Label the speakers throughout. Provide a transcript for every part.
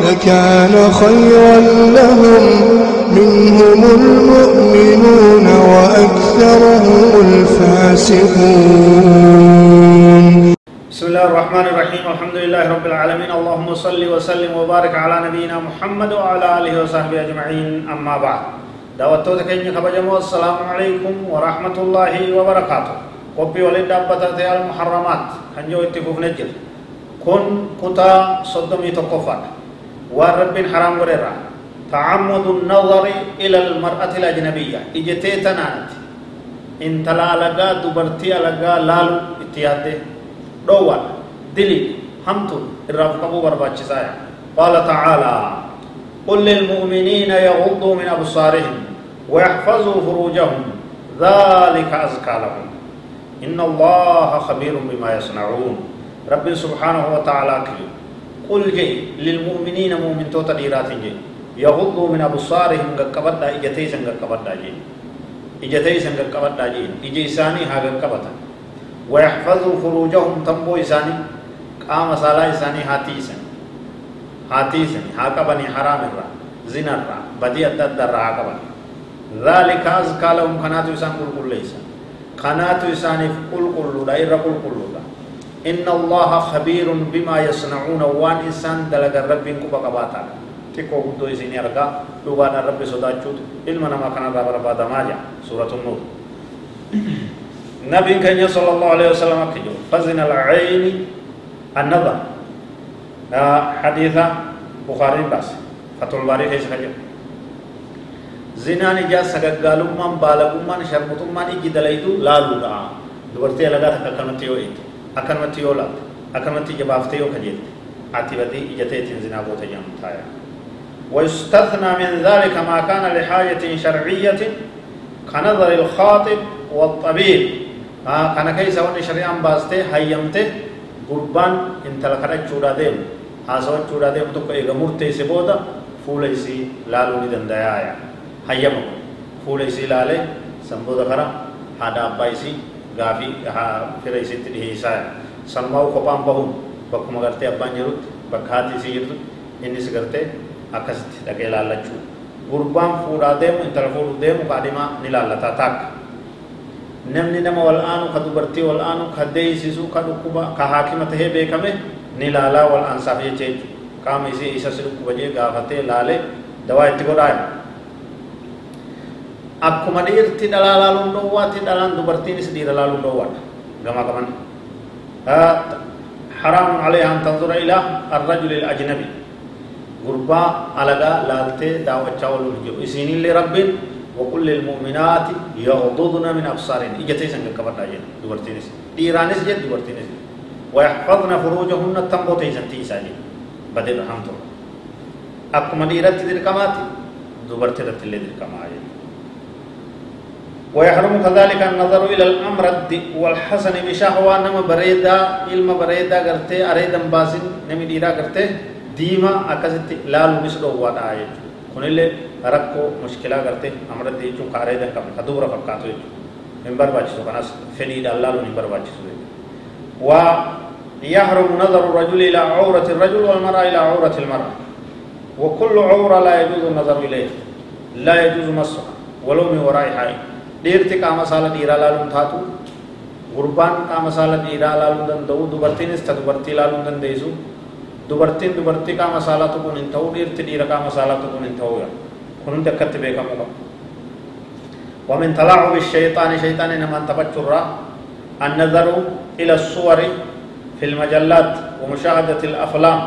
Speaker 1: لكان خيرا لهم. منهم المؤمنون وأكثرهم الفاسقون.
Speaker 2: بسم الله الرحمن الرحيم. الحمد لله رب العالمين. اللهم صل وسلم وبارك على نبينا محمد وعلى آله وصحبه أجمعين. أما بعد دعوتو تكيني خبجمو. السلام عليكم ورحمة الله وبركاته. قبي ولد دابتا المحرمات كنجو اتفوف نجل كن كتا صدمي تقفات والرب حرام وررا تعمد النظر إلى المرأة الأجنبية. إجتي تنانت إن تلا لغا دبرتي لغا لالو اتيادة. دوان دلي همتون الرافقبو برباچسايا قال تعالى قل للمؤمنين يغضوا من أبصارهم ويحفظوا فروجهم. ذلك أزكى لهم. إن الله خبير بما يصنعون. رب سبحانه وتعالى كيو قل جي للمؤمنين مؤمن توتا ديرات جي. يغضوا من أبصارهم قبضا إجتيسا قبضا جي. إجتيسا قبضا جي. إجي إساني ها قبضا ويحفظوا فروجهم تنبو إساني. قام صلاة إساني هاتيسا هاتيسا هاقبني حرام الرا زنا الرا بدي أدد الرا هاقبني ذلك أزكى لهم. كناتو إسان قل قل ليسا. كناتو إساني قل قل لا إرى قل قل لا إن الله خبير بما يصنعون وان إنسان دلق الرب كوبا قباتا تكو قدو إسيني أرقا لغانا الرب صداچوت علم نما كان رب ربا دماجا سورة النور. نبي كان صلى الله عليه وسلم كجو فزن العين النظر. حديثا بخاري بس. فتح الباري كيس خجو زنان جا سغغالومان بالغومان شرمتومان إجي دلائدو لالو دا دورتي لغا تككنتي ويتو akkanumatti yoo laalte akkanumatti ija baaftee yoo kajeelte ati badii ija teetiin zinaa goota jedhamu taaya. ويستثنى من ذلك ما كان لحاجة شرعية كنظر الخاطب والطبيب آه كان كيسا وني شريعا باستي هيمته قربان انت لكرا چودا ديم هاسوا چودا ديم تو كي غمرتي سبودا فوليسي لالو ندن دايا هيم فوليسي لالي سنبودا كرا هذا بايسي gaafii fira isitti dhiheessaa sammaa'u kophaan bahuun bakkuma gartee abbaan jirutti bakka haati isii jirtu innis gartee akkasitti dhaqee laallachuu gurbaan fuudhaa deemu intala fuudhuu deemu kaadhimaa ni laallataa taakka namni nama wal aanu ka dubartii wal aanu ka deeysisu ka dhukkuba ka haakima tahee beekame ni laalaa wal aansaaf jecha jechuudha qaama isii isa si dhukkuba jee gaafatee laalee dawaa itti godhaa akkuma dhiirti dhalaa laaluun dhoowwaatti dhalaan dubartiinis dhiira laaluun dhoowwaadha gama qaban حرام عليها أن تنظر إلى الرجل الأجنبي غربا ألغا لالتي دعوة شاول الجو إسيني لرب وكل المؤمنات يغضضن من أبصارهن إجتي سنگ كبر داجين دورتينس إيرانس جد دورتينس ويحفظن فروجهن تنبوتي سنتي ساجين بدل رحمته أكما ديرت دركمات دورتي رت اللي دركمات ويحرم كذلك النظر إلى الأمرد والحسن بشهوة نما بريدا علم بريدا قرتي أريدا باسن نمي ديرا قرتي ديما أكست لالو مثل وادا آية كن اللي ركو مشكلة قرتي أمرد چون كاريدا كم كدورا فكاتو يجو. نمبر باچسو كناس فنيد اللالو نمبر باچسو ويحرم نظر الرجل إلى عورة الرجل والمرأة إلى عورة المرأة. وكل عورة لا يجوز النظر إليه. لا يجوز مسها ولو من وراء حائط. Dhiirti qaama saala dhiiraa laaluun taatu gurbaan qaama saala dhiiraa laaluu danda'u dubartiinis ta dubartii laaluu dandeessu dubartiin dubartii qaama saalaa tuquun hin ta'u dhiirti dhiira qaama saalaa tuquun hin ta'u kun hundi akkatti beekamuu qaba ومن تلاعب الشيطان شيطان انما تفجر النظر إلى الصور في المجلات ومشاهده الافلام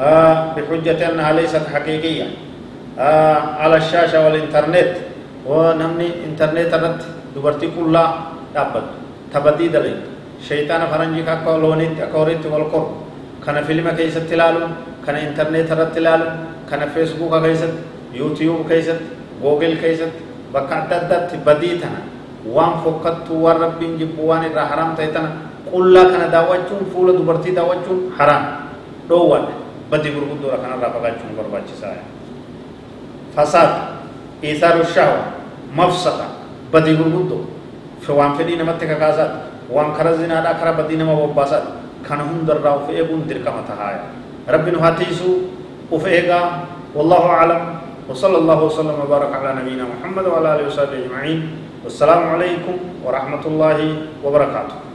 Speaker 2: آه بحجه انها ليست حقيقيه آه على الشاشه والانترنت namni intarneet irratti dubartii qullaa dhaabbatu taphadii dalaytu shayxaana faranjii akka looniitti akka horiitti wal qoru kana filma keessatti ilaalu kana intarneet irratti ilaalu kana feesbuuka keessatti yuutiyuub keessatti googil keessatti bakka adda addaatti badii tana waan fokkattuu waan rabbiin jibbu waan irraa haraam ta'e tana qullaa kana daawwachuun fuula dubartii daawwachuun haraam dhoowwadhe badii gurguddoodha kanarraa fagaachuun barbaachisaa fasaad إثار الشهوة مفسدة بدي في بدو فوان فدي نمت كعازات وان خرز زنا دا خرا بدي نما بباسات. خان هم در راو في ابن در كما تهاي رب نو هاتيسو وفيهگا والله أعلم. وصلى الله وسلم وبارك على نبينا محمد وعلى آله وصحبه أجمعين. والسلام عليكم ورحمة الله وبركاته.